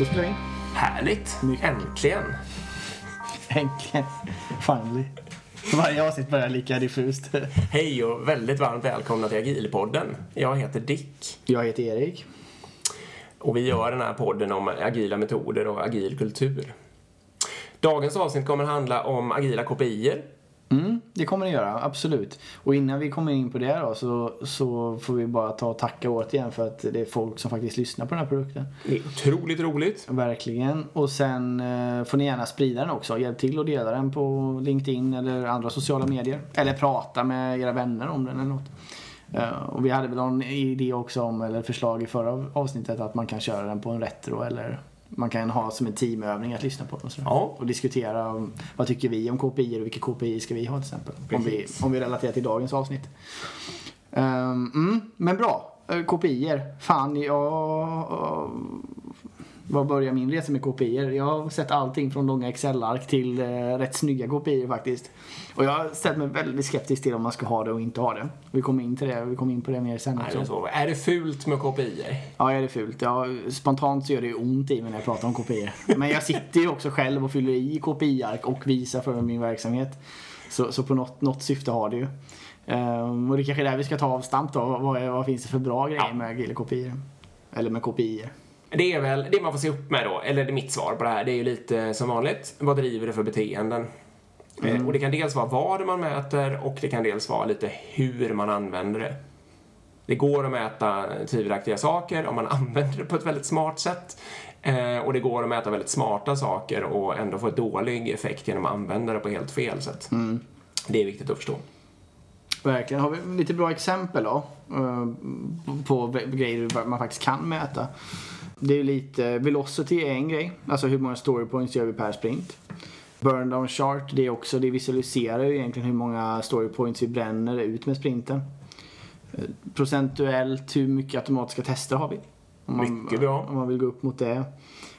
Då spelar vi in. Härligt! Mycket. Äntligen! Äntligen. Finally. Varje avsnitt börjar lika diffust. Hej och väldigt varmt välkomna till Agilpodden. Jag heter Dick Jag heter Erik. och vi gör den här podden om agila metoder och agil kultur. Dagens avsnitt kommer handla om agila KPIer. Mm, det kommer det göra, absolut. Och innan vi kommer in på det då så, så får vi bara ta och tacka återigen för att det är folk som faktiskt lyssnar på den här produkten. Det är otroligt roligt. Verkligen. Och sen eh, får ni gärna sprida den också. Hjälp till att dela den på LinkedIn eller andra sociala medier. Eller prata med era vänner om den eller något. Eh, och vi hade väl någon idé också om, eller förslag i förra avsnittet att man kan köra den på en retro eller man kan ha som en teamövning att lyssna på sådär. Ja. Och diskutera om, vad tycker vi om KPI och vilka KPI ska vi ha till exempel. Om vi, om vi relaterar till dagens avsnitt. Ehm, mm, men bra. Uh, KPI. Fan, jag... Var börjar min resa med KPI? Jag har sett allting från långa Excel-ark till uh, rätt snygga KPI faktiskt. Och jag har ställt mig väldigt skeptisk till om man ska ha det och inte ha det. Vi kommer in till det, vi kommer in på det mer sen också. men så. Är det fult med KPIer? Ja, är det fult? Ja, spontant så gör det ont i mig när jag pratar om KPI. Men jag sitter ju också själv och fyller i KPI-ark och visar för min verksamhet. Så, så på något, något syfte har det ju. Ehm, och det är kanske är där vi ska ta avstamp då. Vad, vad finns det för bra grejer Ja. med agila KPI? Eller med KPI? Det är väl det man får se upp med då, eller det är mitt svar på det här, det är ju lite som vanligt. Vad driver det för beteenden? Eh, Och det kan dels vara vad man mäter och det kan dels vara lite hur man använder det. Det går att mäta tvivelaktiga saker om man använder det på ett väldigt smart sätt. Eh, och det går att mäta väldigt smarta saker och ändå få dålig effekt genom att använda det på helt fel sätt. Det är viktigt att förstå. Verkligen. Har vi lite bra exempel då? eh, På grejer man faktiskt kan mäta. Det är lite, velocity är en grej. Alltså hur många story points gör vi per sprint. Burn down chart, det är också, det visualiserar ju egentligen hur många story points vi bränner ut med sprinten. Eh, Procentuellt, hur mycket automatiska tester har vi? Om Mycket bra. Om man vill gå upp mot det.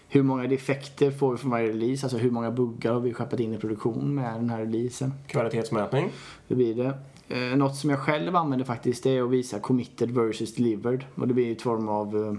Hur många defekter får vi från varje release? Alltså hur många buggar har vi skeppat in i produktion med den här releasen? Kvalitetsmätning. Det blir det. Eh, något som jag själv använder faktiskt det är att visa committed versus delivered. Och det blir i form av eh,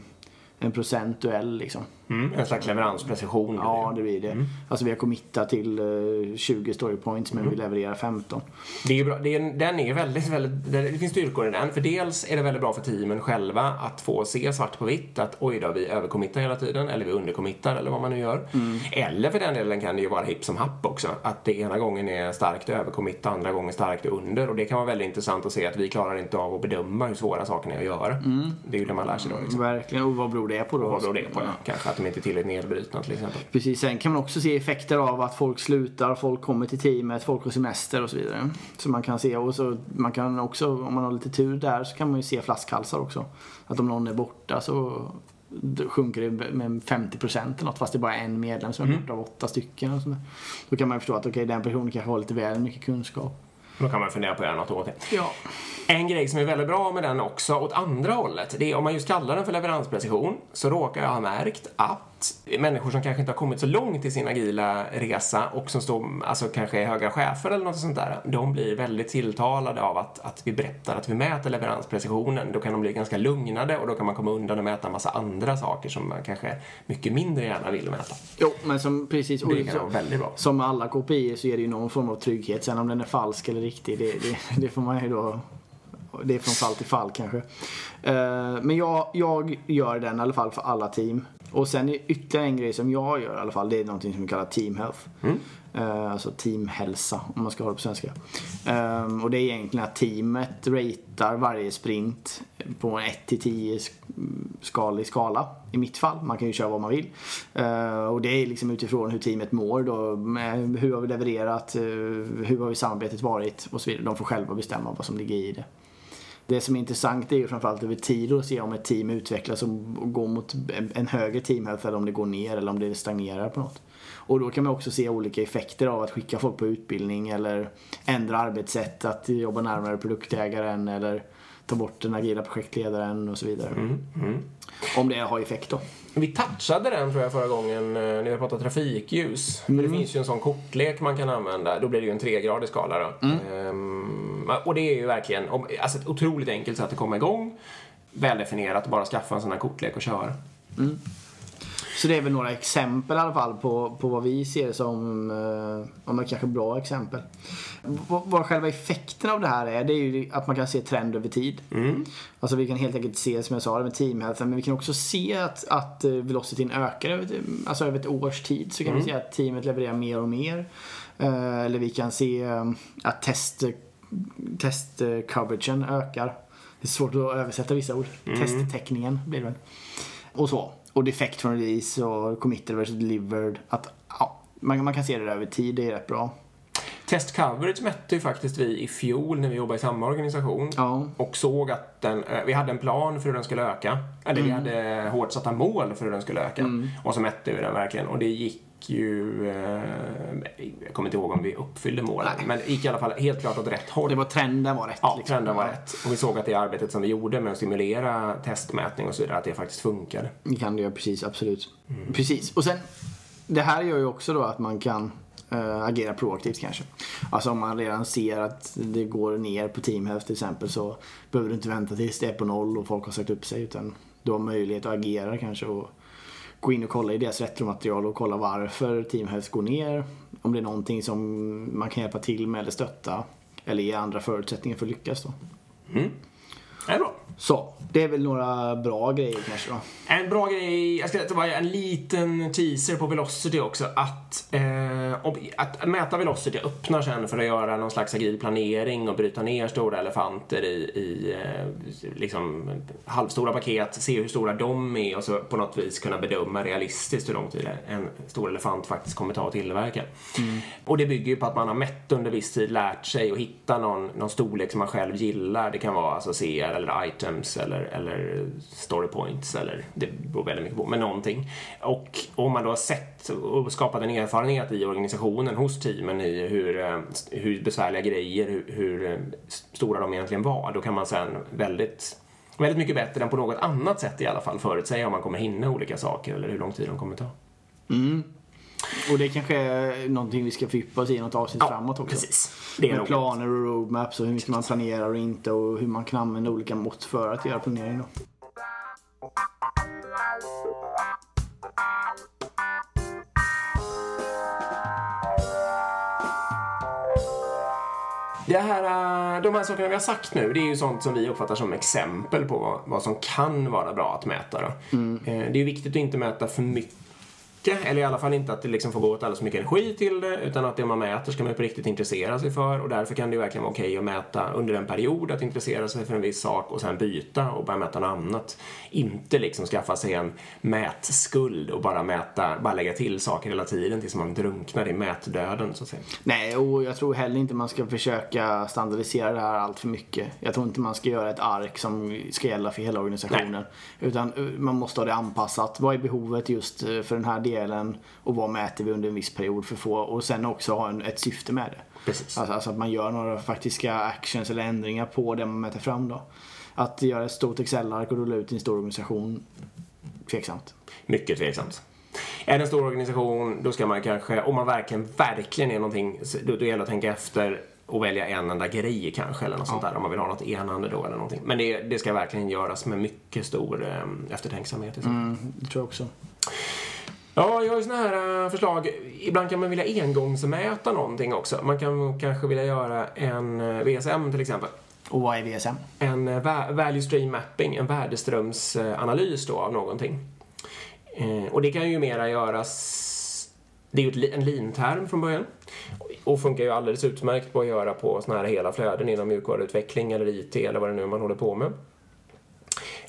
en procentuell liksom. Mm. En slags leveransprecision. Ja, det blir det. Alltså vi har committat till eh, 20 story points men vi levererar 15. Det är bra. Det är, den är väldigt, väldigt, det finns styrkor i den. För dels är det väldigt bra för teamen själva att få se svart på vitt att oj då, vi överkommittar hela tiden eller vi underkommittar eller vad man nu gör. Eller för den delen kan det ju vara hipp som happ också. Att det ena gången är starkt överkommitta, andra gången starkt under. Och det kan vara väldigt intressant att se att vi klarar inte av att bedöma hur svåra sakerna är att göra. Det är ju det man lär sig då. Liksom. Verkligen. Och vad beror det på då? Vad beror det på? Ja. Kanske att de inte är tillräckligt nedbrutna till exempel. Precis, sen kan man också se effekter av att folk slutar, folk kommer till teamet, folk har semester och så vidare. Så man kan se, och så man kan också, om man har lite tur där, så kan man ju se flaskhalsar också. Att om någon är borta så sjunker det med 50% eller något fast det är bara en medlem som är borta av åtta stycken. Och sånt där. Då kan man ju förstå att okej, den personen kanske har lite väl mycket kunskap. Då kan man fundera på att göra något åt det. Ja. En grej som är väldigt bra med den också, åt andra hållet, det är om man just kallar den för leveransprecision så råkar jag ha märkt att människor som kanske inte har kommit så långt i sin agila resa och som står, alltså kanske är höga chefer eller något sånt där, de blir väldigt tilltalade av att, att vi berättar att vi mäter leveransprecisionen. Då kan de bli ganska lugnade och då kan man komma undan och mäta en massa andra saker som man kanske mycket mindre gärna vill mäta. Jo, men som precis... Det kan vara väldigt bra. Som med alla KPI så är det ju någon form av trygghet. Sen om den är falsk eller riktig, det, det, det får man ju då... Det är från fall till fall kanske. Eh, men jag, jag gör den i alla fall för alla team. Och sen är ytterligare en grej som jag gör i alla fall, det är någonting som vi kallar team health. Eh, alltså teamhälsa om man ska ha det på svenska. Eh, och det är egentligen att teamet ratear varje sprint på en 1 till 10 skalig skala. I mitt fall, man kan ju köra vad man vill. Eh, och det är liksom utifrån hur teamet mår då. Hur har vi levererat, eh, hur har vi samarbetet varit och så vidare. De får själva bestämma vad som ligger i det. Det som är intressant är ju framförallt över tid att se om ett team utvecklas och går mot en- högre teamhealth eller om det går ner eller om det stagnerar på något. Och då kan man också se olika effekter av att skicka folk på utbildning eller ändra arbetssätt, att jobba närmare produktägaren eller ta bort den agila projektledaren och så vidare. Om det har effekt då. Vi touchade den tror jag förra gången eh, när vi pratade trafikljus. För det finns ju en sån kortlek man kan använda. Då blir det ju en tregradig skala då. Ehm, och det är ju verkligen alltså ett otroligt enkelt sätt att komma igång. Väldefinierat, bara skaffa en sån här kortlek och köra. Så det är väl några exempel i alla fall på, på vad vi ser som, eh, men kanske bra exempel. Vad, vad själva effekten av det här är, det är ju att man kan se trend över tid. Alltså vi kan helt enkelt se, som jag sa, med teamhälsan, men vi kan också se att, att eh, velocityn ökar över, alltså över ett års tid. Så kan vi se att teamet levererar mer och mer. Eh, Eller vi kan se eh, att test, test-coveragen ökar. Det är svårt att översätta vissa ord. Testtäckningen blir det väl. Och så. Och defect från release och committed versus delivered. Att, ja, man, man kan se det där över tid, det är rätt bra. Test coverage mätte ju faktiskt vi i fjol när vi jobbade i samma organisation. Ja. Och såg att den, eh, vi hade en plan för hur den skulle öka. Eller vi hade hårt satta mål för hur den skulle öka. Och så mätte vi den verkligen. Och det gick ju... Eh, jag kommer inte ihåg om vi uppfyllde målen. Men det gick i alla fall helt klart åt rätt håll. Det var trenden var rätt. Ja, liksom. trenden var rätt. Och vi såg att det arbetet som vi gjorde med att simulera testmätning och så vidare, att det faktiskt funkade. Det kan det göra, precis. Absolut. Precis. Och sen, det här gör ju också då att man kan eh, agera proaktivt kanske. Alltså om man redan ser att det går ner på teamhälft till exempel så behöver du inte vänta tills det är på noll och folk har sagt upp sig utan du har möjlighet att agera kanske och gå in och kolla i deras retromaterial och kolla varför teamhälft går ner. Om det är någonting som man kan hjälpa till med eller stötta eller ge andra förutsättningar för att lyckas då. Mm. Det är bra. Så, det är väl några bra grejer kanske då. En bra grej, jag ska bara en liten teaser på Velocity också. Att, eh, att mäta Velocity öppnar sen för att göra någon slags agil planering och bryta ner stora elefanter i, i eh, liksom halvstora paket, se hur stora de är och så på något vis kunna bedöma realistiskt hur lång tid en stor elefant faktiskt kommer ta att tillverka. Och det bygger ju på att man har mätt under viss tid, lärt sig och hitta någon, någon storlek som man själv gillar. Det kan vara alltså CR eller items eller, eller story points eller det beror väldigt mycket på, men någonting. Och om man då har sett och skapat en erfarenhet i organisationen hos teamen i hur, eh, hur besvärliga grejer, hur, eh, hur stora de egentligen var, då kan man sen väldigt Väldigt mycket bättre än på något annat sätt i alla fall förutsäga om man kommer hinna olika saker eller hur lång tid de kommer ta. Mm. Och det kanske är någonting vi ska fördjupa oss i något avsnitt framåt också. Precis. Det är Med planer och roadmaps och hur mycket man planerar och inte och hur man kan använda olika mått för att göra planering då. Det här, äh, de här sakerna vi har sagt nu, det är ju sånt som vi uppfattar som exempel på vad, vad som kan vara bra att mäta. Då. Eh, Det är viktigt att inte mäta för mycket, eller i alla fall inte att det liksom får gå åt alldeles för mycket energi till det, utan att det man mäter ska man på riktigt intressera sig för och därför kan det ju verkligen vara okej att mäta under en period, att intressera sig för en viss sak och sen byta och börja mäta något annat. Inte liksom skaffa sig en mätskuld och bara mäta, bara lägga till saker hela tiden tills man drunknar i mätdöden så att säga. Nej, och jag tror heller inte man ska försöka standardisera det här allt för mycket. Jag tror inte man ska göra ett ark som ska gälla för hela organisationen. Utan eh, man måste ha det anpassat. Vad är behovet just eh, för den här delen och vad mäter vi under en viss period för att få och sen också ha en, ett syfte med det. Precis. Alltså, alltså att man gör några faktiska actions eller ändringar på det man mäter fram då. Att göra ett stort Excel-ark och rulla ut i en stor organisation, tveksamt. Mycket tveksamt. Är det en stor organisation, då ska man kanske, om man verkligen, verkligen är någonting, då, då gäller det att tänka efter och välja en enda grej kanske eller något sånt där om man vill ha något enande då eller någonting. Men det, det ska verkligen göras med mycket stor eh, eftertänksamhet. fall. Mm, det tror jag också. Ja, jag har ju såna här eh, förslag. Ibland kan man vilja engångsmäta någonting också. Man kan kanske vilja göra en eh, VSM till exempel. Och vad är VSM? En eh, va- value stream mapping, en värdeströmsanalys då av någonting. Och det kan ju mera göras... Det är ju en lean-term från början. Och funkar ju alldeles utmärkt på att göra på såna här hela flöden inom mjukvaruutveckling eller IT eller vad det nu är man håller på med.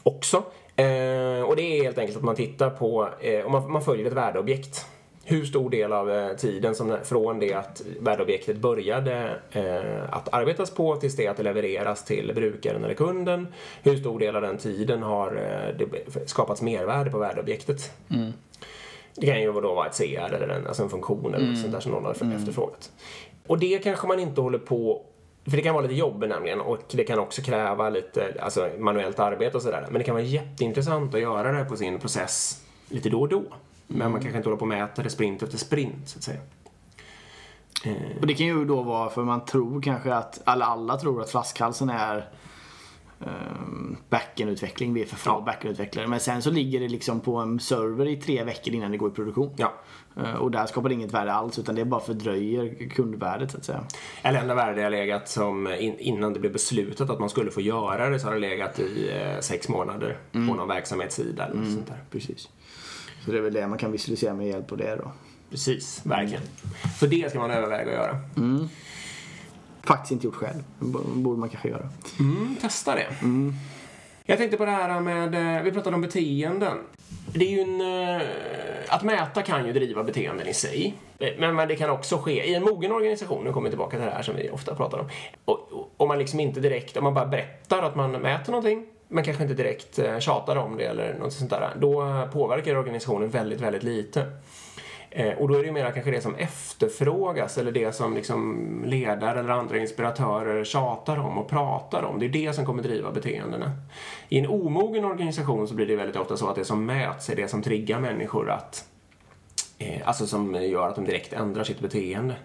Också. Eh, och det är helt enkelt att man tittar på, eh, om man, man följer ett värdeobjekt. Hur stor del av eh, tiden som, från det att värdeobjektet började eh, att arbetas på tills det att det levereras till brukaren eller kunden. Hur stor del av den tiden har eh, det skapats mervärde på värdeobjektet. Det kan ju då vara ett CR eller en, alltså en funktion eller något sånt där som någon har efterfrågat. Och det kanske man inte håller på för det kan vara lite jobb nämligen och det kan också kräva lite alltså, manuellt arbete och sådär. Men det kan vara jätteintressant att göra det på sin process lite då och då. Men man kanske inte håller på och mäter det sprint efter sprint så att säga. Och det kan ju då vara för man tror kanske att, eller alla tror att flaskhalsen är backend-utveckling. Vi är för få Ja. backend-utvecklare. Men sen så ligger det liksom på en server i tre veckor innan det går i produktion. Ja. Eh, och där skapar det inget värde alls utan det bara fördröjer kundvärdet så att säga. Eller enda värde har legat som in, innan det blev beslutat att man skulle få göra det så har det legat i eh, sex månader på någon verksamhetssida eller något sånt där. Precis. Så det är väl det man kan visualisera med hjälp av det då. Precis, verkligen. Så det ska man överväga att göra. Faktiskt inte gjort själv. Borde man kanske göra. Mm, testa det. Jag tänkte på det här med, eh, vi pratade om beteenden. Det är ju en, eh, att mäta kan ju driva beteenden i sig. Eh, Men, men det kan också ske i en mogen organisation, nu kommer vi tillbaka till det här som vi ofta pratar om. Om man liksom inte direkt, om man bara berättar att man mäter någonting, men kanske inte direkt tjatar om det eller något sånt där, då påverkar organisationen väldigt, väldigt lite. Eh, och då är det ju mer kanske det som efterfrågas eller det som liksom ledare eller andra inspiratörer tjatar om och pratar om. Det är det som kommer driva beteendena. I en omogen organisation så blir det väldigt ofta så att det som mäts är det som triggar människor att eh, Alltså som gör att de direkt ändrar sitt beteende.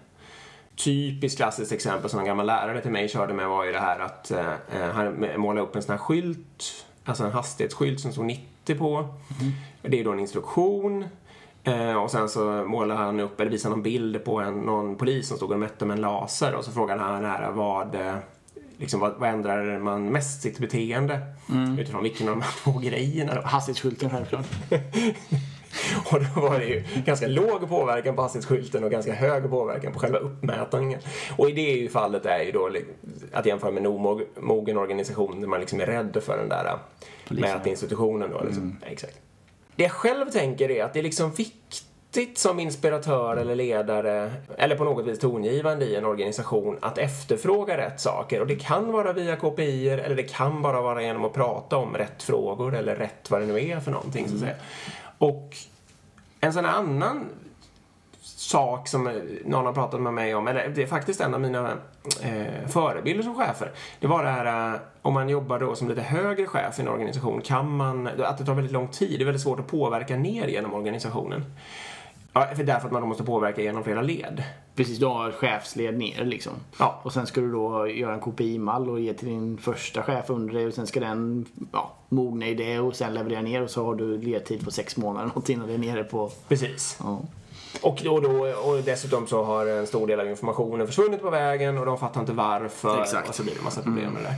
Typiskt klassiskt exempel som en gammal lärare till mig körde med var ju det här att eh, han målade upp en sån här skylt, alltså en hastighetsskylt som stod 90 på. Det är då en instruktion. Eh, och sen så målade han upp, eller visade någon bild på en, någon polis som stod och mätte med en laser och så frågade han här vad, eh, liksom, vad, vad ändrar man mest sitt beteende utifrån vilken av de här två grejerna då? Hastighetsskylten självklart. Och då var det ju ganska låg påverkan på hastighetsskylten och ganska hög påverkan på själva uppmätningen. Och i det fallet är ju då att jämföra med en omogen organisation där man liksom är rädd för den där Polisen. mätinstitutionen då. Liksom. Exakt. Det jag själv tänker är att det är liksom viktigt som inspiratör eller ledare eller på något vis tongivande i en organisation att efterfråga rätt saker. Och det kan vara via KPI eller det kan bara vara genom att prata om rätt frågor eller rätt vad det nu är för någonting så att säga. Och en sån här annan sak som någon har pratat med mig om, eller det är faktiskt en av mina eh, förebilder som chefer. Det var det här eh, om man jobbar då som lite högre chef i en organisation kan man, att det tar väldigt lång tid, det är väldigt svårt att påverka ner genom organisationen. Ja, för därför att man då måste påverka genom flera led. Precis, du har chefsled ner liksom. Ja. Och sen ska du då göra en KPI-mall och ge till din första chef under dig och sen ska den ja, mogna i det och sen leverera ner och så har du ledtid på sex månader något innan det är nere på... Precis. Ja. Och, då, då, och dessutom så har en stor del av informationen försvunnit på vägen och de fattar inte varför. Exakt. Och så blir det en massa problem med det där.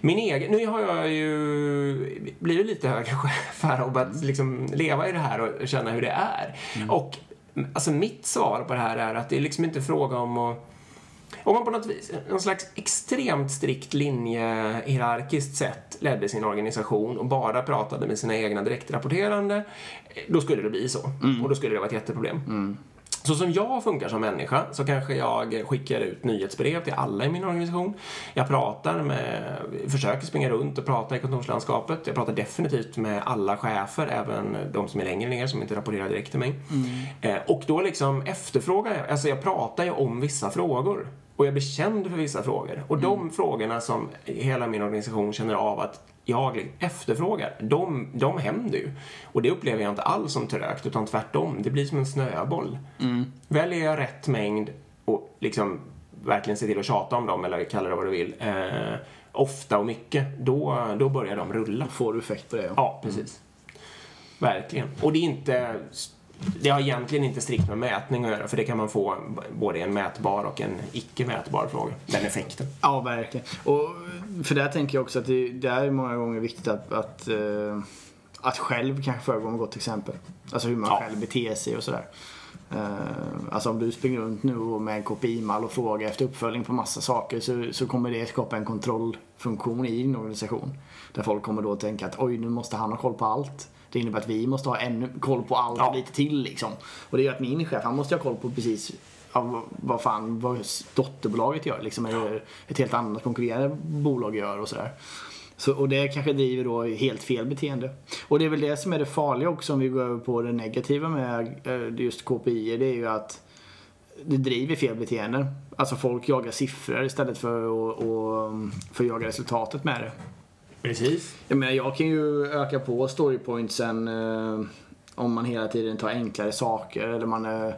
Min egen, nu har jag ju blivit lite högre chef här och börjat liksom leva i det här och känna hur det är. Och alltså mitt svar på det här är att det är liksom inte fråga om att om man på något vis, någon slags extremt strikt linje hierarkiskt sett ledde sin organisation och bara pratade med sina egna direktrapporterande, då skulle det bli så. Och då skulle det vara ett jätteproblem. Så som jag funkar som människa så kanske jag skickar ut nyhetsbrev till alla i min organisation. Jag pratar med, försöker springa runt och prata i kontorslandskapet. Jag pratar definitivt med alla chefer, även de som är längre ner som inte rapporterar direkt till mig. Eh, och då liksom efterfrågar jag, alltså jag pratar ju om vissa frågor. Och jag blir känd för vissa frågor. Och de frågorna som hela min organisation känner av att jag efterfrågar, de, de händer ju. Och det upplever jag inte alls som trögt, utan tvärtom. Det blir som en snöboll. Väljer jag rätt mängd och liksom verkligen se till att tjata om dem, eller kalla det vad du vill, eh, ofta och mycket, då, då börjar de rulla. Får du effekt på det? Ja, precis. Verkligen. Och det är inte... Det har egentligen inte strikt med mätning att göra, för det kan man få både en mätbar och en icke mätbar fråga. Den effekten. Ja, verkligen. Och för där tänker jag också att det, det är många gånger viktigt att, att, eh, att själv kanske föregå med gott exempel. Alltså hur man Ja. själv beter sig och sådär. Eh, alltså om du springer runt nu och med en KPI-mall och frågar efter uppföljning på massa saker så, så kommer det skapa en kontrollfunktion i din organisation. Där folk kommer då tänka att oj, nu måste han ha koll på allt. Det innebär att vi måste ha ännu koll på allt Ja. lite till liksom. Och det gör att min chef, han måste ha koll på precis ja, vad- fan vad dotterbolaget gör liksom. Eller ett helt annat konkurrerande bolag gör och sådär. Så, och det kanske driver då helt fel beteende. Och det är väl det som är det farliga också om vi går över på det negativa med eh, just KPI. Det är ju att det driver fel beteende. Alltså folk jagar siffror istället för att, att, för att jaga resultatet med det. Precis. Jag menar, jag kan ju öka på storypointsen eh, om man hela tiden tar enklare saker eller man eh,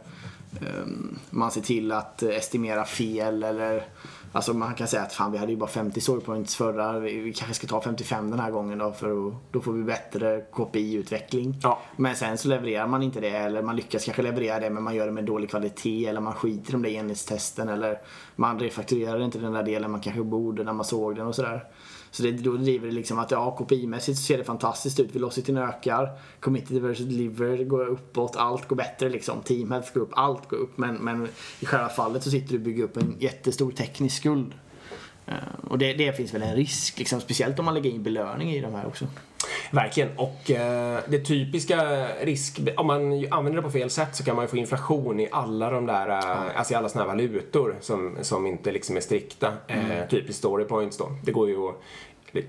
man ser till att estimera fel eller Alltså man kan säga att fan vi hade ju bara 50 storypoints förra, vi kanske ska ta 55 den här gången då för då får vi bättre KPI-utveckling. Ja. Men sen så levererar man inte det eller man lyckas kanske leverera det men man gör det med dålig kvalitet eller man skiter i de där enhetstesten eller man refakturerar inte den där delen man kanske borde när man såg den och sådär. Så det, då driver det liksom att ja, KPI-mässigt så ser det fantastiskt ut. Velocityn ökar, committed versus deliver går uppåt, allt går bättre liksom. Team health går upp, allt går upp. Men, men i själva fallet så sitter du och bygger upp en jättestor teknisk skuld. Eh, och det, det finns väl en risk, liksom, speciellt om man lägger in belöning i de här också. Verkligen. Och eh, det typiska risk... Om man använder det på fel sätt så kan man ju få inflation i alla de där, eh, alltså i alla såna här valutor som, som inte liksom är strikta. Mm. Eh, typiskt story points då. Det går ju att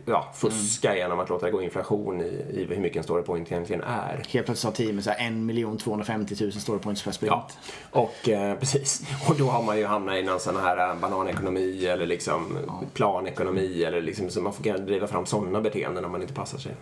ja, fuska Mm. genom att låta det gå inflation i, i hur mycket en story point egentligen är. Helt plötsligt har teamet så här 1 250 000 storypoints per sprint. Ja, och eh, precis. Och då har man ju hamnat i någon sån här eh, bananekonomi eller liksom planekonomi eller liksom så man får driva fram sådana beteenden om man inte passar sig.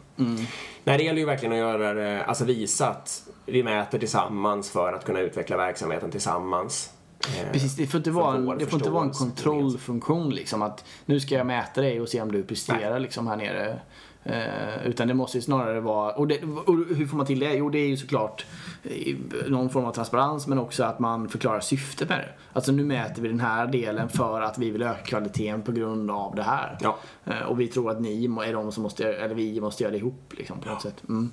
Nej, det gäller ju verkligen att göra det, alltså visa att vi mäter tillsammans för att kunna utveckla verksamheten tillsammans. Eh, Precis, det får inte vara en, det får inte vara en kontrollfunktion liksom att nu ska jag mäta dig och se om du presterar liksom här nere. Eh, utan det måste ju snarare vara, och, det, och hur får man till det? Jo det är ju såklart eh, någon form av transparens men också att man förklarar syftet med det. Alltså nu mäter vi den här delen för att vi vill öka kvaliteten på grund av det här. Ja. Eh, och vi tror att ni är de som måste, eller vi måste göra det ihop liksom på något sätt. Mm.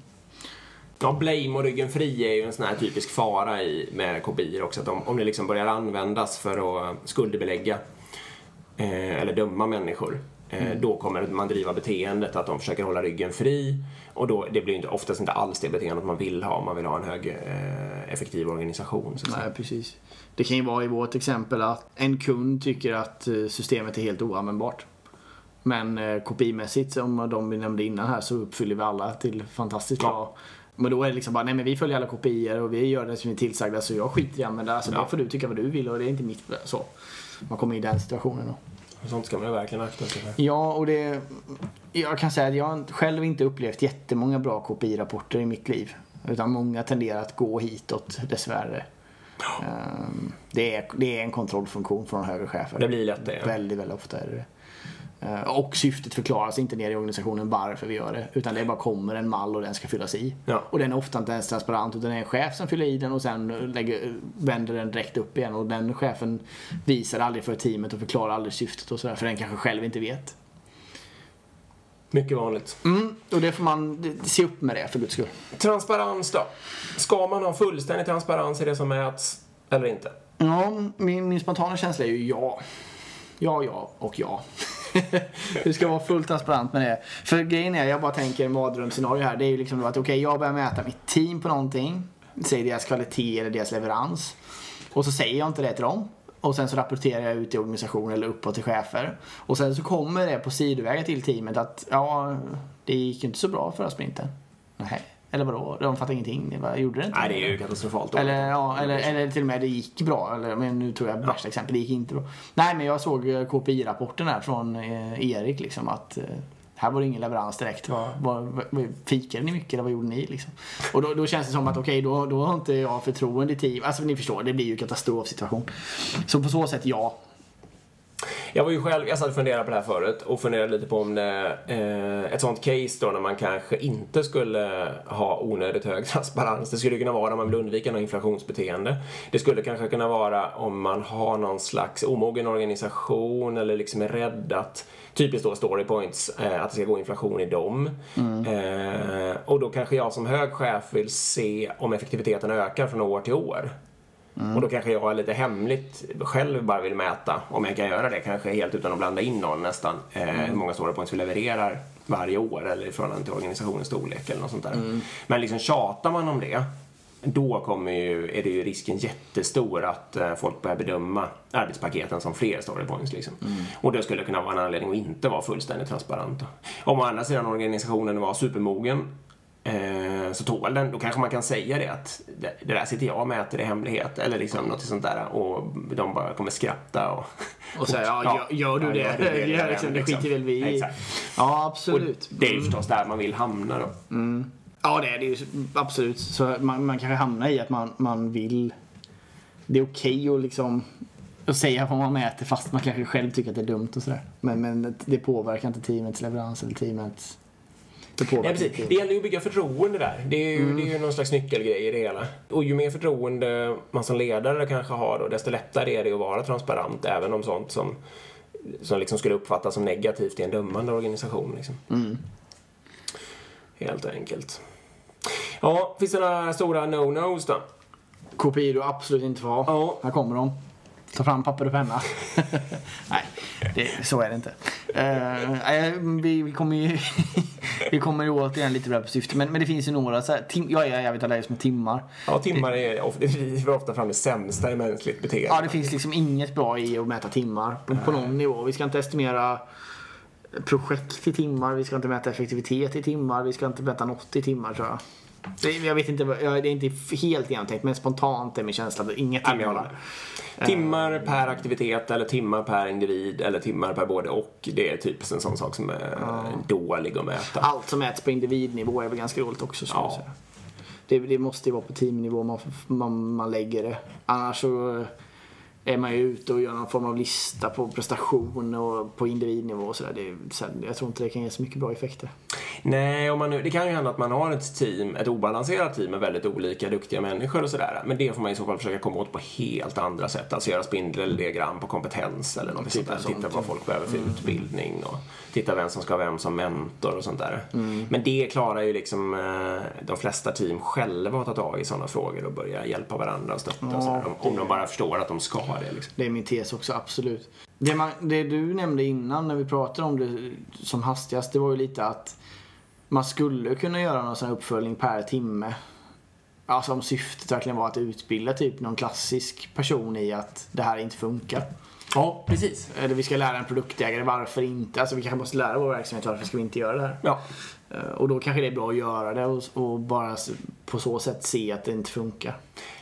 Ja, blame och ryggen fri är ju en sån här typisk fara i, med kopior också. Att om, om det liksom börjar användas för att skuldbelägga eh, eller döma människor. Eh, Då kommer man driva beteendet att de försöker hålla ryggen fri. Och då, det blir inte, oftast inte alls det beteendet man vill ha. om Man vill ha en hög eh, effektiv organisation. Så. Nej, precis. Det kan ju vara i vårt exempel att en kund tycker att eh, systemet är helt oanvändbart. Men eh, kopimässigt, som de vi nämnde innan här, så uppfyller vi alla till fantastiskt Ja. bra. Men då är det liksom bara, nej men vi följer alla kopior och vi gör det som vi är tillsagda så jag skiter i att använda. Alltså Ja. det får du tycka vad du vill och det är inte mitt så. Man kommer i den situationen då. Sånt ska man ju verkligen akta sig för. Ja, och det... Jag kan säga att jag har själv inte upplevt jättemånga bra KPI-rapporter i mitt liv. Utan många tenderar att gå hitåt, dessvärre. Ehm, Det är, det är en kontrollfunktion från högre chefer. Det blir lätt det. Väldigt, väldigt ofta är det det. Eh, Och syftet förklaras inte ner i organisationen varför vi gör det. Utan det bara kommer en mall och den ska fyllas i. Ja. Och den är ofta inte ens transparent utan det är en chef som fyller i den och sen lägger, vänder den direkt upp igen. Och den chefen visar aldrig för teamet och förklarar aldrig syftet och sådär. För den kanske själv inte vet. Mycket vanligt. Mm, och det får man se upp med det för guds skull. Transparens då? Ska man ha fullständig transparens i det som mäts eller inte? Ja, min, min spontana känsla är ju ja. Ja, ja och ja. Du ska vara fullt transparent med det. För grejen är, jag bara tänker mardrömsscenario här. Det är ju liksom då att okej, jag börjar mäta mitt team på någonting. Säg deras kvalitet eller deras leverans. Och så säger jag inte det till dem. Och sen så rapporterar jag ut i organisationen eller uppåt till chefer. Och sen så kommer det på sidovägar till teamet att ja, det gick ju inte så bra förra sprinten. Nej. Eller vadå? De fattar ingenting. Vad gjorde det inte? Nej, det är ju katastrofalt dåligt. Eller, ja, eller, eller till och med det gick bra. Eller, men nu tror jag värsta exempel, det gick inte bra. Nej men jag såg eh, KPI-rapporten här från eh, Erik liksom att eh, här var det ingen leverans direkt. Var, var, var, fikade ni mycket eller vad gjorde ni liksom? Och då, då känns det som att okej, då, då har inte jag förtroende i team. Alltså ni förstår, det blir ju katastrofsituation. Så på så sätt ja. Jag var ju själv, jag satt och funderade på det här förut och funderade lite på om det, eh, ett sånt case då när man kanske inte skulle ha onödigt hög transparens. Det skulle kunna vara om man vill undvika något inflationsbeteende. Det skulle kanske kunna vara om man har någon slags omogen organisation eller liksom är rädd att Typiskt då story points, eh, att det ska gå inflation i dem. Eh, och då kanske jag som hög chef vill se om effektiviteten ökar från år till år. Och då kanske jag lite hemligt själv bara vill mäta, om jag kan göra det, kanske helt utan att blanda in någon nästan, eh, hur många story points vi levererar varje år eller i förhållande till organisationens storlek eller något sånt där. Men liksom tjatar man om det, då kommer ju, är det ju risken jättestor att eh, folk börjar bedöma arbetspaketen som fler story points. Liksom. Och det skulle kunna vara en anledning att inte vara fullständigt transparent. Om å andra sidan organisationen var supermogen så tål den, då kanske man kan säga det att det, det där sitter jag och mäter i hemlighet eller liksom något sånt där och de bara kommer skratta och... Och säga, ja, gör, gör du Ja, det? gör du det, Ja, det, liksom, det liksom. skiter väl vi i. Ja, Och absolut. det är ju förstås där man vill hamna då. Ja, det är det ju absolut. Så man, man kanske hamnar i att man, man vill det är okej att liksom att säga vad man mäter fast man kanske själv tycker att det är dumt och sådär. Men, men det påverkar inte teamets leverans eller teamets... Det Nej, precis. Det gäller ju att bygga förtroende där. Det är, ju, det är ju någon slags nyckelgrej i det hela. Och ju mer förtroende man som ledare kanske har då, desto lättare är det att vara transparent även om sånt som, som liksom skulle uppfattas som negativt i en dömande organisation. Liksom. Helt enkelt. Ja, finns det några stora no-nos då? Kopior du absolut inte får ha. Ja. Här kommer de. Ta fram papper och penna. Nej, det, så är det inte. Nej, vi, vi kommer ju vi kommer ju återigen lite bra på syfte. Men, men det finns ju några så här, tim, jag är jävligt allergisk mot timmar. Ja, timmar är of- det driver ofta fram det sämsta i mänskligt beteende. Ja, det finns liksom inget bra i att mäta timmar på, på någon nivå. Vi ska inte estimera projekt i timmar, vi ska inte mäta effektivitet i timmar, vi ska inte mäta något i timmar tror jag. Jag vet inte, det är inte helt genomtänkt men spontant är min känsla att håller timmar. Timmar per aktivitet eller timmar per individ eller timmar per både och. Det är typ en sån sak som är dålig att mäta. Allt som mäts på individnivå är väl ganska roligt också skulle Ja. jag säga. Det, det måste ju vara på teamnivå man, man, man lägger det. Annars så är man ju ute och gör någon form av lista på prestation och på individnivå och sådär. Jag tror inte det kan ge så mycket bra effekter. Nej, om man, nu- det kan ju hända att man har ett team, ett obalanserat team med väldigt olika duktiga människor och sådär. Men det får man i så fall försöka komma åt på helt andra sätt. Alltså göra spindeldiagram på kompetens eller något Typ sånt där. Titta vad folk behöver för utbildning och titta vem som ska ha vem som mentor och sånt där. Mm. Men det klarar ju liksom eh, de flesta team själva att ta tag i sådana frågor och börja hjälpa varandra och stötta och sådär. Om, om de bara förstår att de ska det liksom. Det är min tes också, absolut. Det, man, det du nämnde innan när vi pratade om det som hastigast, det var ju lite att man skulle kunna göra någon sån här uppföljning per timme. Alltså om syftet verkligen var att utbilda typ någon klassisk person i att det här inte funkar. Ja, precis. Eller vi ska lära en produktägare varför inte. Alltså vi kanske måste lära vår verksamhet varför ska vi inte göra det här. Ja, Eh, Och då kanske det är bra att göra det och, och bara på så sätt se att det inte funkar.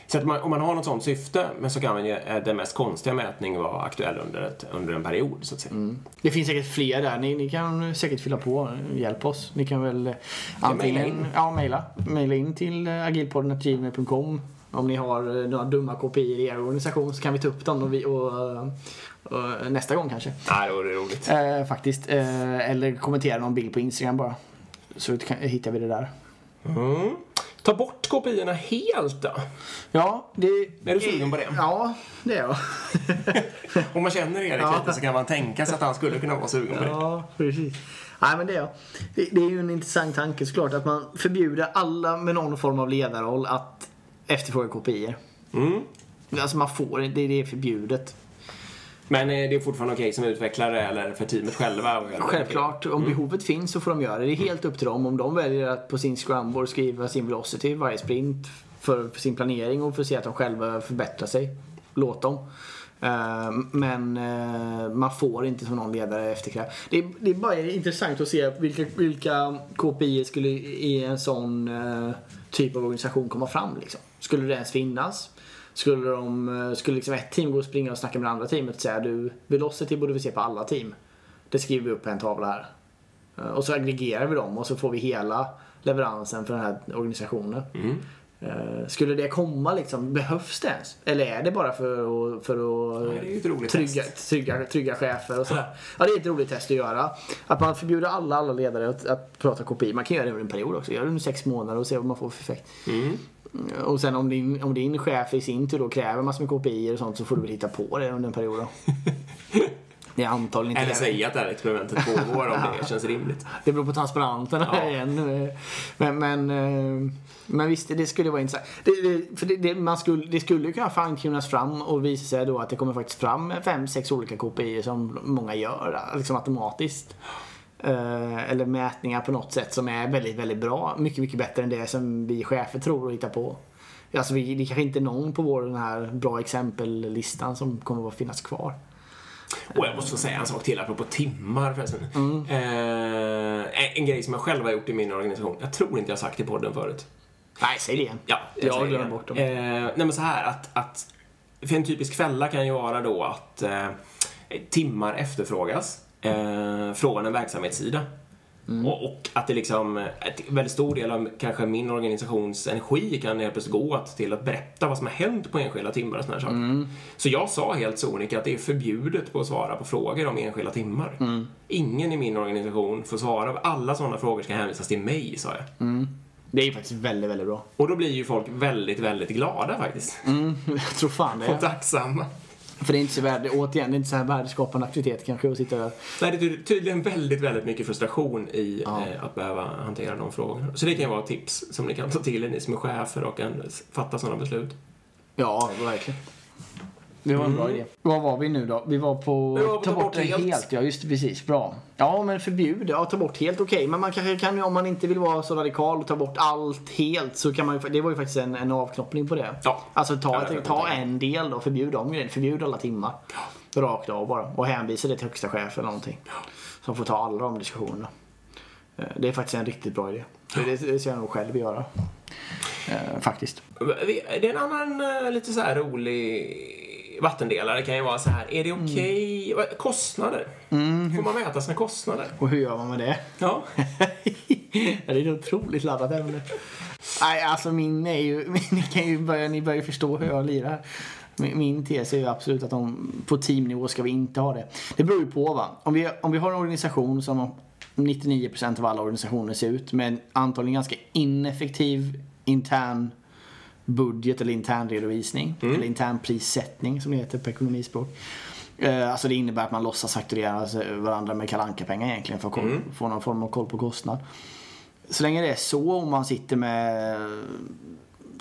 Så att man, om man har något sånt syfte, men så kan man ju, eh, den mest konstiga mätning vara aktuell under, ett, under en period, så att säga. Det finns säkert fler där. Ni, ni kan säkert fylla på. Hjälp oss. Ni kan väl eh, antingen mejla in. Ja, mejla. Mejla in till agilpodden.gmail.com Om ni har eh, några dumma kopior i er organisation så kan vi ta upp dem och, vi, och, eh, och nästa gång kanske. Nej, det vore roligt. Eh, faktiskt. Eh, eller kommentera någon bild på Instagram bara. Så kan, hittar vi det där. Mm. Ta bort kopiorna helt då. Ja, det... Är du sugen på det? Ja, det är jag. Om man känner Erik Ja. lite så kan man tänka sig att han skulle kunna vara sugen på det. Ja, precis. Nej, men det är jag. Det, det är ju en intressant tanke såklart att man förbjuder alla med någon form av ledarroll att efterfråga kopior. Mm. Alltså man får det, det är förbjudet. Men eh, det är fortfarande okej som utvecklare eller för teamet själva? Självklart, om Mm. behovet finns så får de göra det. Det är helt upp till dem. Om de väljer att på sin scrumboard skriva sin velocity varje sprint för, sin planering och för att se att de själva förbättrar sig. Låt dem. Eh, Men eh, man får inte som någon ledare efterkräva. Det, är- det är bara intressant att se vilka, vilka KPI skulle i en sån typ av organisation komma fram. Liksom. Skulle det ens finnas? Skulle, de, eh, skulle liksom ett team gå och springa och snacka med det andra teamet och säga du, velocity borde vi se på alla team. Det skriver vi upp på en tavla här. Eh, Och så aggregerar vi dem och så får vi hela leveransen för den här organisationen. Mm. Eh, Skulle det komma liksom, behövs det ens? Eller är det bara för att, för att Nej, trygga, trygga, trygga chefer och sådär? Ja, det är ett roligt test att göra. Att man förbjuder alla, alla ledare att, att prata KPI. Man kan göra det under en period också. Göra det under sex månader och se vad man får för effekt. Mm. Och sen om din, om din chef i sin tur då kräver massor med KPI och sånt så får du väl hitta på det under en period då. Det är antagligen inte Eller säga att det här experimentet pågår om det känns rimligt. Det beror på transparenterna Ja. igen. Men, men, eh, men visst, det skulle vara intressant. Det, det, för det, det, man skulle, det skulle kunna fine-tunas fram och visa sig då att det kommer faktiskt fram fem, sex olika KPI som många gör liksom automatiskt. Eh, eller mätningar på något sätt som är väldigt, väldigt bra. Mycket, mycket bättre än det som vi chefer tror och hittar på. Alltså vi, det kanske inte är någon på vår den här bra exempellistan som kommer att finnas kvar. Och jag måste få säga en sak till apropå timmar förresten. Eh, en, grej som jag själv har gjort i min organisation. Jag tror inte jag har sagt i podden förut. Nej, säg det igen. Ja, Jag säger glömmer det. bort dem. Eh, nej men så här att, att för en typisk fälla kan ju vara då att eh, timmar efterfrågas eh, från en verksamhetssida. Mm. Och, och, att det liksom, en väldigt stor del av kanske min organisations energi kan helt plötsligt gå åt till att berätta vad som har hänt på enskilda timmar och sådana saker. Mm. Så jag sa helt sonika att det är förbjudet på att svara på frågor om enskilda timmar. Mm. Ingen i min organisation får svara. Alla sådana frågor ska hänvisas till mig, sa jag. Mm. Det är ju faktiskt väldigt, väldigt bra. Och då blir ju folk väldigt, väldigt glada faktiskt. Mm, jag tror fan det. Och tacksamma. För det är inte så, värde, återigen, det är inte så här värdeskapande aktivitet kanske att sitta där. Nej, det är tydligen väldigt, väldigt mycket frustration i ja. eh, att behöva hantera de frågorna. Så det kan vara tips som ni kan ta till er, ni som är chefer och kan fatta sådana beslut. Ja, verkligen. Det var en mm. bra idé. Var var vi nu då? Vi var på... Vi var på ta, bort, bort det helt. helt. Ja, just det. Precis. Bra. Ja, men förbjud. Ja, ta bort helt. Okej, okay. men man kanske kan om man inte vill vara så radikal och ta bort allt helt så kan man ju... Det var ju faktiskt en, en avknoppning på det. Ja. Alltså ta, ett, ta en del då. Förbjud dem grejerna. Förbjud alla timmar. Ja. Rakt av bara. Och hänvisa det till högsta chef eller någonting. Ja. Som får ta alla de diskussionerna. Eh, det är faktiskt en riktigt bra idé. Det, det ska jag nog själv göra. Eh, faktiskt. Det är en annan eh, lite så här rolig vattendelare kan ju vara så här, är det okej? Okay? Mm. Kostnader? Mm. Får man mäta sina kostnader? Och hur gör man med det? Ja. det är ett otroligt laddat ämne. Nej, alltså min är ju, ni kan ju börja, ni börjar ju förstå hur jag lirar. Min tes är ju absolut att de, på teamnivå ska vi inte ha det. Det beror ju på va. Om vi, om vi har en organisation som 99% av alla organisationer ser ut med antagligen ganska ineffektiv intern budget eller intern redovisning. Mm. Eller intern prissättning som det heter på ekonomispråk. Eh, alltså det innebär att man låtsas fakturera varandra med kalanka pengar egentligen för att mm. få någon form av koll på kostnad. Så länge det är så och man sitter med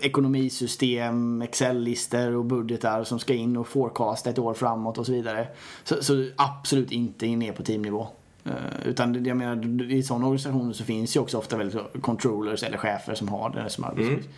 ekonomisystem, Excel-listor och budgetar som ska in och forecasta ett år framåt och så vidare. Så, så absolut inte ner på teamnivå. Uh, utan jag menar, i sådana organisationer så finns ju också ofta väldigt controllers eller chefer som har det som arbetsuppgift. Mm.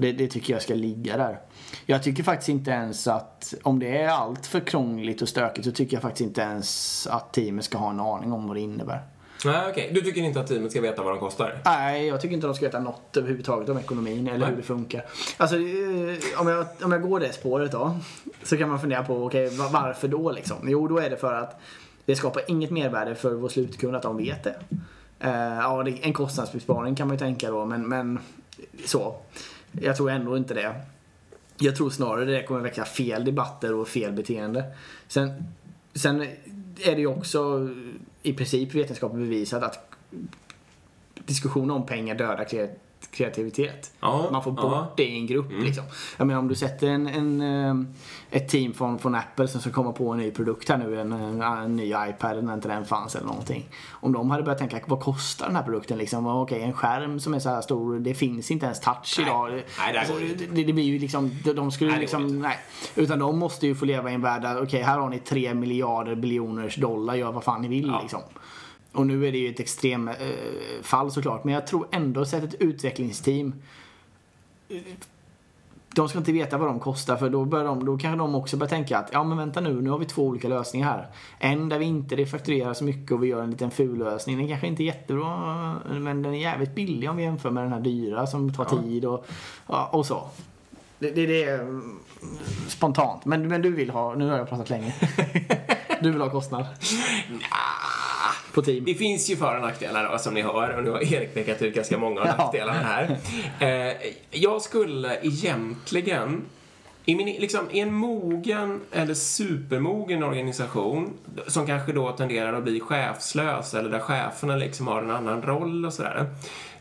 Det, det, tycker jag ska ligga där. Jag tycker faktiskt inte ens att, om det är allt för krångligt och stökigt så tycker jag faktiskt inte ens att teamet ska ha en aning om vad det innebär. Nej, okej. Okay. Du tycker inte att teamet ska veta vad de kostar? Nej, jag tycker inte att de ska veta något överhuvudtaget om ekonomin eller Nej. hur det funkar. Alltså, eh, om jag, om jag går det spåret då, så kan man fundera på, okej, okay, varför då liksom? Jo, då är det för att det skapar inget mervärde för vår slutkund att de vet det. Uh, ja, en kostnadsbesparing kan man ju tänka då, men, men så. Jag tror ändå inte det. Jag tror snarare det kommer väcka fel debatter och fel beteende. Sen, sen är det ju också i princip vetenskapligt bevisat att diskussioner om pengar dödar kreativitet. Ja, man får bort ja. det i en grupp. Mm. Liksom. Jag menar om du sätter en, en, eh, ett team från, från Apple som ska komma på en ny produkt här nu, en, en ny iPad när inte den fanns eller någonting. Om de hade börjat tänka, vad kostar den här produkten liksom? Okej, en skärm som är så här stor, det finns inte ens touch nej. idag. Nej, det, alltså, det, det, blir ju liksom, de skulle nej, liksom, nej. Utan de måste ju få leva i en värld där, okej, här har ni tre miljarder biljoners dollar, gör vad fan ni vill ja. liksom. Och nu är det ju ett extremfall eh, såklart. Men jag tror ändå att ett utvecklingsteam de ska inte veta vad de kostar för då, börjar de, då kanske de också börjar tänka att ja men vänta nu, nu har vi två olika lösningar här. En där vi inte refakturerar så mycket och vi gör en liten ful lösning. Den kanske inte är jättebra men den är jävligt billig om vi jämför med den här dyra som tar ja. tid och, och så. Det, det, det är mm, spontant. Men, men du vill ha, nu har jag pratat länge. du vill ha kostnad? På team. Det finns ju för och nackdelar då, som ni hör och nu har Erik pekat ut ganska många av ja. nackdelarna här. Eh, jag skulle egentligen i, min, liksom, I en mogen eller supermogen organisation som kanske då tenderar att bli chefslös eller där cheferna liksom har en annan roll och sådär.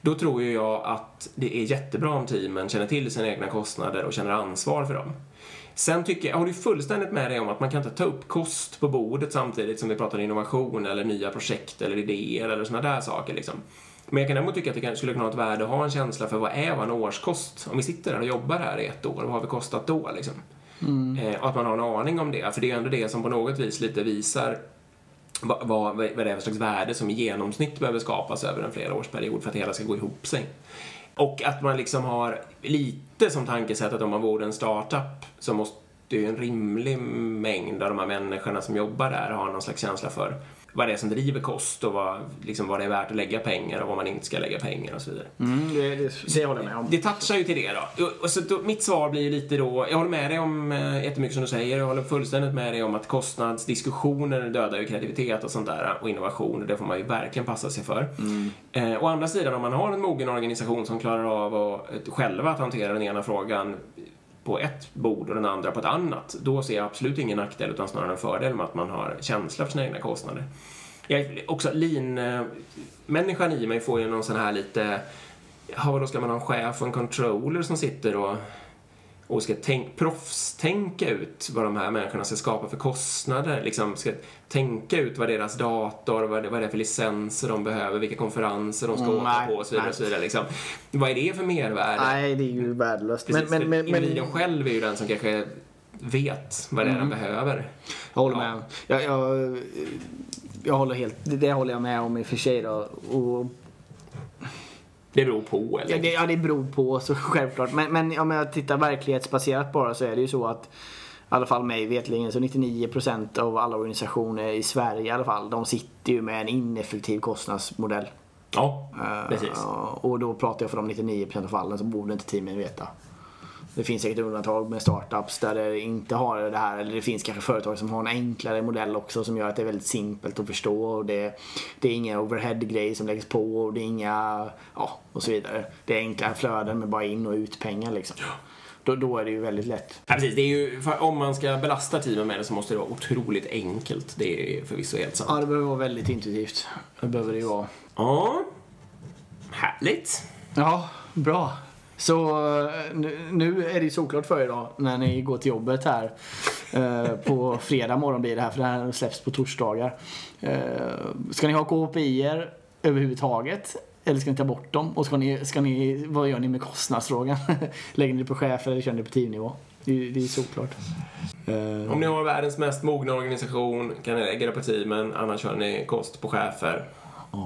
Då tror ju jag att det är jättebra om teamen känner till sina egna kostnader och känner ansvar för dem. Sen tycker jag, håller fullständigt med dig om att man kan inte ta upp kost på bordet samtidigt som vi pratar innovation eller nya projekt eller idéer eller sådana där saker liksom. Men jag kan däremot tycka att det skulle kunna ha ett värde att ha en känsla för vad är en årskost? Om vi sitter där och jobbar här i ett år, vad har vi kostat då liksom? Mm. Eh, att man har en aning om det, för det är ändå det som på något vis lite visar vad, vad, vad det är för slags värde som i genomsnitt behöver skapas över en flera årsperiod för att det hela ska gå ihop sig. Och att man liksom har lite som tankesätt att om man vore en startup så måste ju en rimlig mängd av de här människorna som jobbar där ha någon slags känsla för vad det är som driver kost och vad, liksom, vad det är värt att lägga pengar och vad man inte ska lägga pengar och så vidare. Mm, det, det, det håller jag med om. Det touchar ju till det då. Och- Och så då, mitt svar blir lite då, jag håller med dig om eh, jättemycket som du säger. Jag håller fullständigt med dig om att kostnadsdiskussioner dödar ju kreativitet och sånt där och innovation och det får man ju verkligen passa sig för. Eh, å andra sidan, om man har en mogen organisation som klarar av att, själva att hantera den ena frågan på ett bord och den andra på ett annat, då ser jag absolut ingen nackdel utan snarare en fördel med att man har känsla för sina egna kostnader. Jag, också lean-människan i mig får ju någon sån här lite, ja vadå ska man ha en chef och en controller som sitter och och ska tänk, proffstänka ut vad de här människorna ska skapa för kostnader. Liksom ska tänka ut vad deras dator, vad det, vad det är för licenser de behöver, vilka konferenser de ska Mm, åka på och så vidare. Och så vidare liksom. Vad är det för mervärde? Nej, det är ju värdelöst. Precis, men, men, men, individen själv är ju den som kanske vet vad det är Mm. den behöver. Jag håller Ja. med. Jag, jag, jag håller helt, det, det håller jag med om i och för sig då. Och, Det beror på. Eller? ja, det, ja, det beror på så självklart. Men, men om jag tittar verklighetsbaserat bara så är det ju så att i alla fall mig vetligen så 99% av alla organisationer i Sverige i alla fall de sitter ju med en ineffektiv kostnadsmodell. Ja, Eh, precis. och då pratar jag för de 99% av fallen så borde inte teamen veta. Det finns säkert undantag med startups där det inte har det här. Eller det finns kanske företag som har en enklare modell också som gör att det är väldigt simpelt att förstå. Och det, det är inga overhead-grejer som läggs på och det är inga, ja och så vidare. Det är enkla flöden med bara in och ut pengar liksom. Då, då är det ju väldigt lätt. Ja, precis. Det är ju, om man ska belasta teamen med det så måste det vara otroligt enkelt. Det är förvisso helt sant. Ja, det behöver vara väldigt intuitivt. Det behöver det ju vara. Ja, härligt. Ja, bra. Så eh, nu, är det ju såklart för er då när ni går till jobbet här. Eh, på fredag morgon blir det här för det här släpps på torsdagar. Eh, ska ni ha KPI-er överhuvudtaget? Eller ska ni ta bort dem? Och ska ni, ska ni, vad gör ni med kostnadsfrågan? Lägger ni det på chef eller kör ni det på teamnivå? Det, är- det är såklart. Om ni har världens mest mogna organisation kan ni lägga det på teamen, annars kör ni kost på chefer.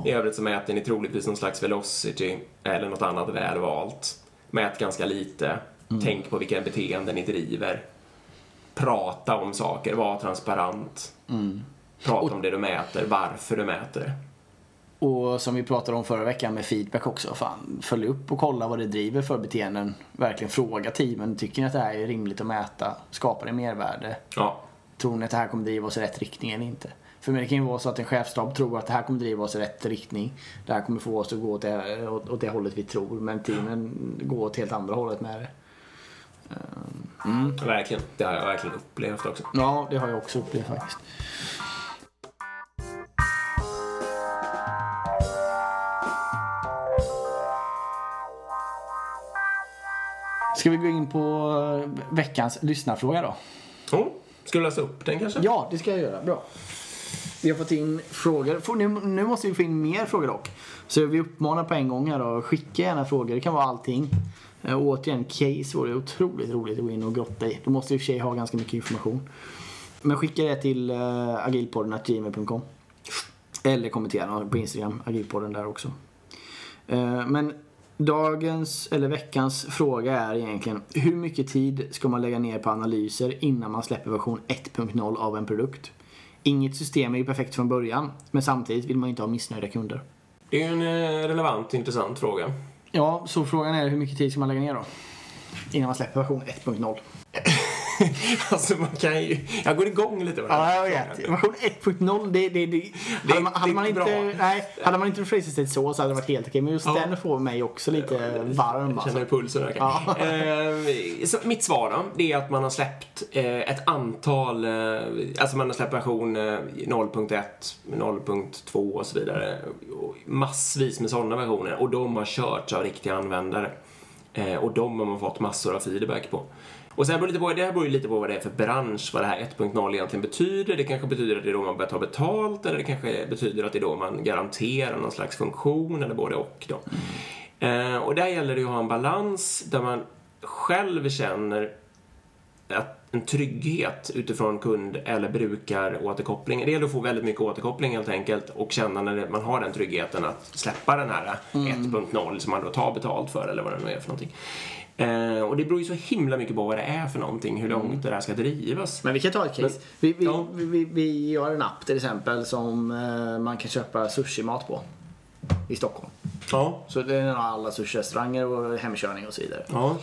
I övrigt så mäter ni troligtvis någon slags velocity eller något annat väl valt. Mät ganska lite. Tänk på vilka beteenden ni driver. Prata om saker, var transparent. Prata om det du mäter, varför du mäter det. Och som vi pratade om förra veckan med feedback också. Fan, följ upp och kolla vad det driver för beteenden. Verkligen fråga teamen. Tycker ni att det här är rimligt att mäta? Skapar det mervärde? Ja, Tror ni att det här kommer driva oss i rätt riktning eller inte? För det kan ju vara så att en chefstab tror att det här kommer driva oss i rätt riktning. Det här kommer få oss att gå åt det, åt, det hållet vi tror. Men teamen går åt helt andra hållet med det. verkligen. Det har jag verkligen upplevt också. Ja, det har jag också upplevt faktiskt. Ska vi gå in på eh, veckans lyssnarfråga då? Oh, ska du läsa upp den kanske? Ja, det ska jag göra. Bra. Vi har fått in frågor. Nu, nu måste vi få in mer frågor dock. Så vi uppmanar på en gång här då. Skicka gärna frågor. Det kan vara allting. Eh, och återigen, case vore otroligt roligt att gå in och grotta i. Då måste vi i och för sig ha ganska mycket information. Men skicka det till eh, uh, agilpodden.gmail.com Eller kommentera på Instagram, agilpodden där också. Eh, men dagens, eller veckans fråga är egentligen hur mycket tid ska man lägga ner på analyser innan man släpper version 1.0 av en produkt? Inget system är ju perfekt från början, men samtidigt vill man ju inte ha missnöjda kunder. Det är ju en eh, relevant intressant fråga. Ja, så frågan är hur mycket tid ska man lägga ner då? Innan man släpper version 1.0. alltså man kan ju... Jag går igång lite på Ja, här jag vet. Version 1.0, det, det, det, hade man, hade det man inte, bra. nej, hade man inte phrasat det så så hade det varit helt okej. Men just Ja. den får mig också lite varm. Jag Alltså. känner pulsen ökar. Ja. Eh, så mitt svar då, det är att man har släppt eh, ett antal, eh, alltså man har släppt version eh, 0.1, 0.2 och så vidare. Och massvis med sådana versioner och de har körts av riktiga användare. Eh, och de har man fått massor av feedback på. Och sen beror det, lite på, det här beror ju lite på vad det är för bransch, vad det här 1.0 egentligen betyder. Det kanske betyder att det är då man börjar ta betalt eller det kanske betyder att det är då man garanterar någon slags funktion eller både och då. Eh, och där gäller det ju att ha en balans där man själv känner att en trygghet utifrån kund eller brukaråterkoppling. Det gäller att få väldigt mycket återkoppling helt enkelt och känna när man har den tryggheten att släppa den här 1.0 som man då tar betalt för eller vad det nu är för någonting. Eh, och det beror ju så himla mycket på vad det är för någonting, hur långt det där ska drivas. Men vi kan ta ett case. Vi, vi, Ja. vi, vi, gör en app till exempel som eh, man kan köpa sushimat på. I Stockholm. Ja. Så det är alla sushi-restauranger och hemkörning och så vidare. Ja.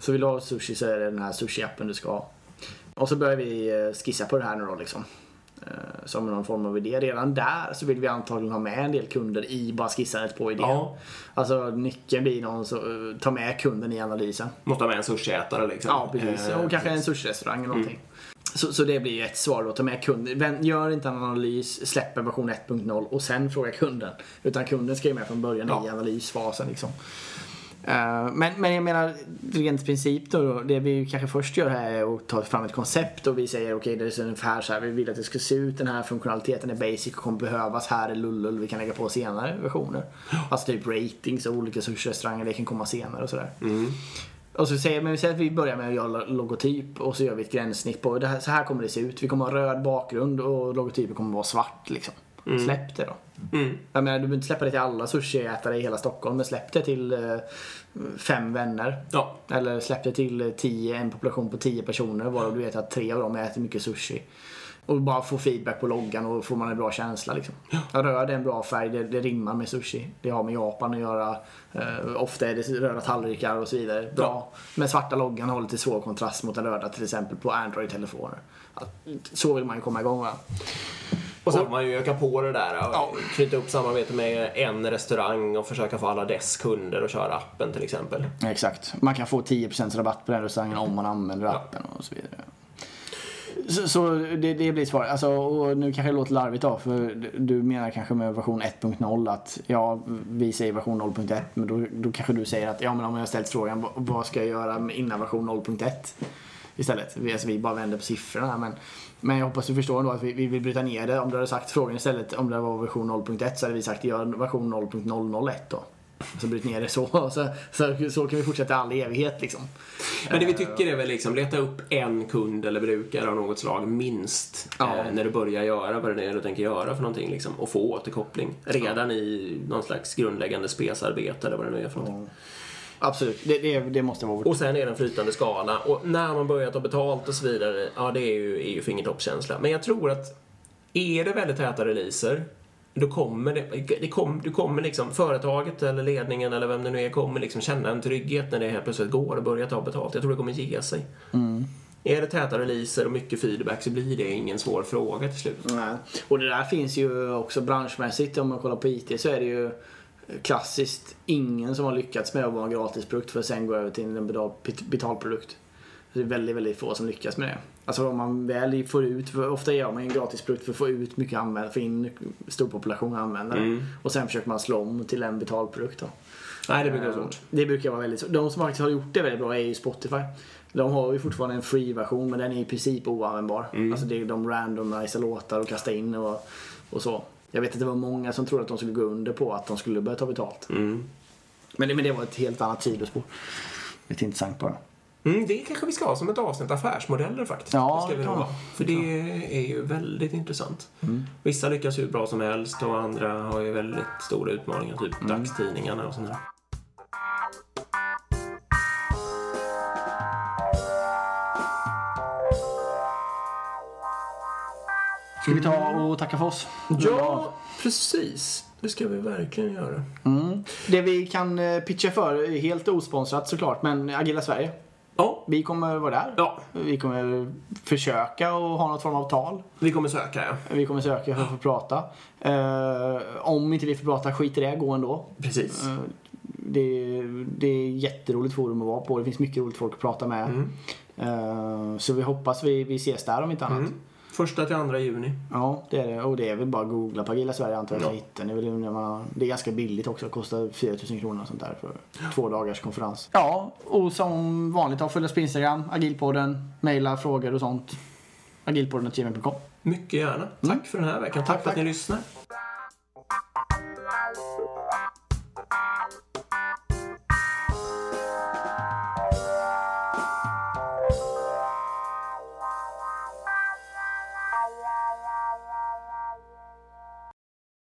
Så vill du ha sushi så är det den här sushi-appen du ska ha. Och så börjar vi eh, skissa på det här nu då liksom. Eh, Som någon form av idé. Redan där så vill vi antagligen ha med en del kunder i bara skissandet på idén. Ja. Alltså nyckeln blir någon som tar med kunden i analysen. Måste ha med en sushiätare liksom. Ja, precis. Eh, och kanske en sushi-restaurang eller någonting. Så, så det blir ju ett svar då. Ta med kunden. Gör inte en analys, släpper version 1.0 och sen fråga kunden. Utan kunden ska ju med från början Ja. i analysfasen liksom. Eh, men, men jag menar rent princip då, då. Det vi kanske först gör här är att ta fram ett koncept och vi säger okej det är ungefär så här. Vi vill att det ska se ut. Den här funktionaliteten är basic och kommer behövas. Här är lullull. Vi kan lägga på senare versioner. Alltså typ ratings och olika sushi-restauranger. Det kan komma senare och sådär. Och så säger, men vi säger att vi börjar med att göra logotyp och så gör vi ett gränssnitt på det här, så här kommer det se ut. Vi kommer ha röd bakgrund och logotypen kommer vara svart liksom. Släpp det då. Mm. Jag menar, du behöver inte släppa det till alla sushiätare i hela Stockholm, men släpp det till eh, fem vänner. Ja. Eller släpp det till eh, tio, en population på tio personer varav du vet att tre av dem äter mycket sushi. Och bara få feedback på loggan och får man en bra känsla liksom. Ja. Röd är en bra färg, det, det rimmar med sushi. Det har med Japan att göra. Eh, ofta är det röda tallrikar och så vidare. Bra. Men svarta loggan har lite svår kontrast mot den röda till exempel på Android-telefoner. Ja, Så vill man ju komma igång va. Och sen får man ju öka på det där och knyta upp samarbete med en restaurang och försöka få alla dess kunder att köra appen till exempel. Exakt. Man kan få 10% rabatt på den restaurangen om man använder appen och så vidare. Så, så det, det blir svar. Alltså, och nu kanske det låter larvigt då, för du menar kanske med version 1.0 att ja, vi säger version 0.1 men då, då kanske du säger att ja men om jag har ställt frågan vad, ska jag göra innan version 0.1 istället. Vi, alltså, vi bara vänder på siffrorna men men jag hoppas du förstår ändå att vi, vi vill bryta ner det. Om du hade sagt frågan istället om det var version 0.1 så hade vi sagt gör version 0.001 då. Så bryt ner det så. Så, så. så kan vi fortsätta all evighet liksom. Men det vi tycker är väl liksom leta upp en kund eller brukare av något slag minst Ja. eh, när du börjar göra vad det är du tänker göra för någonting liksom, och få återkoppling redan i någon slags grundläggande spesarbete eller vad det nu är för någonting. Absolut, det, det, det måste vara vårt. Och sen är det en flytande skala och när man börjar ta betalt och så vidare, ja det är ju, är ju fingertoppskänsla. Men jag tror att är det väldigt täta releaser då kommer det, det kom, du kommer liksom, företaget eller ledningen eller vem det nu är kommer liksom känna en trygghet när det helt plötsligt går och börja ta betalt. Jag tror det kommer ge sig. Är det täta releaser och mycket feedback så blir det ingen svår fråga till slut. Nej. Och det där finns ju också branschmässigt om man kollar på IT så är det ju klassiskt ingen som har lyckats med att vara en gratisprodukt för att sen gå över till en betal, betalprodukt. Det är väldigt, väldigt få som lyckas med det. Alltså om man väl får ut, för ofta gör man en gratisprodukt för att få ut mycket användare, få in stor population användare. Mm. Och sen försöker man slå om till en betalprodukt då. Nej, det brukar vara Eh, svårt. Det brukar vara väldigt svårt. De som faktiskt har gjort det väldigt bra är ju Spotify. De har ju fortfarande en free-version men den är i princip oanvändbar. Mm. Alltså det är de randomiserar låtar och kastar in och, och så. Jag vet att det var många som trodde att de skulle gå under på att de skulle börja ta betalt. Mm. Men, det, men det var ett helt annat sidospår. Lite intressant bara. Mm, det kanske vi ska ha som ett avsnitt affärsmodeller faktiskt. Ja, det ska vi ha. För det är ju väldigt intressant. Vissa lyckas hur bra som helst och andra har ju väldigt stora utmaningar, typ dagstidningarna och sånt Ska vi ta och tacka för oss? Ja, precis. Det ska vi verkligen göra. Mm. Det vi kan eh, pitcha för, är helt osponsrat såklart, men Agila Sverige. Ja, Vi kommer vara där. ja Vi kommer försöka och ha något form av tal. vi kommer söka, ja. Vi kommer söka för att få prata. Eh, om inte vi får prata, skit i det, gå ändå. Precis. Eh, det, det är jätteroligt forum att vara på. Det finns mycket roligt folk att prata med. Mm. Eh, så vi hoppas vi, vi ses där om inte annat. Mm. Första till andra juni. Ja, det är det. Och det är väl bara att googla på Agila Sverige antar jag Ja. hittar. Det, är väl man, det är ganska billigt också. Det kostar 4000 kronor och sånt där för två dagars konferens. Ja, och som vanligt ha följ oss på Instagram, agilpodden, mejla frågor och sånt. agilpodden.gmail.com Mycket gärna. Tack för den här veckan. Tack, Tack, för att tack. ni lyssnar.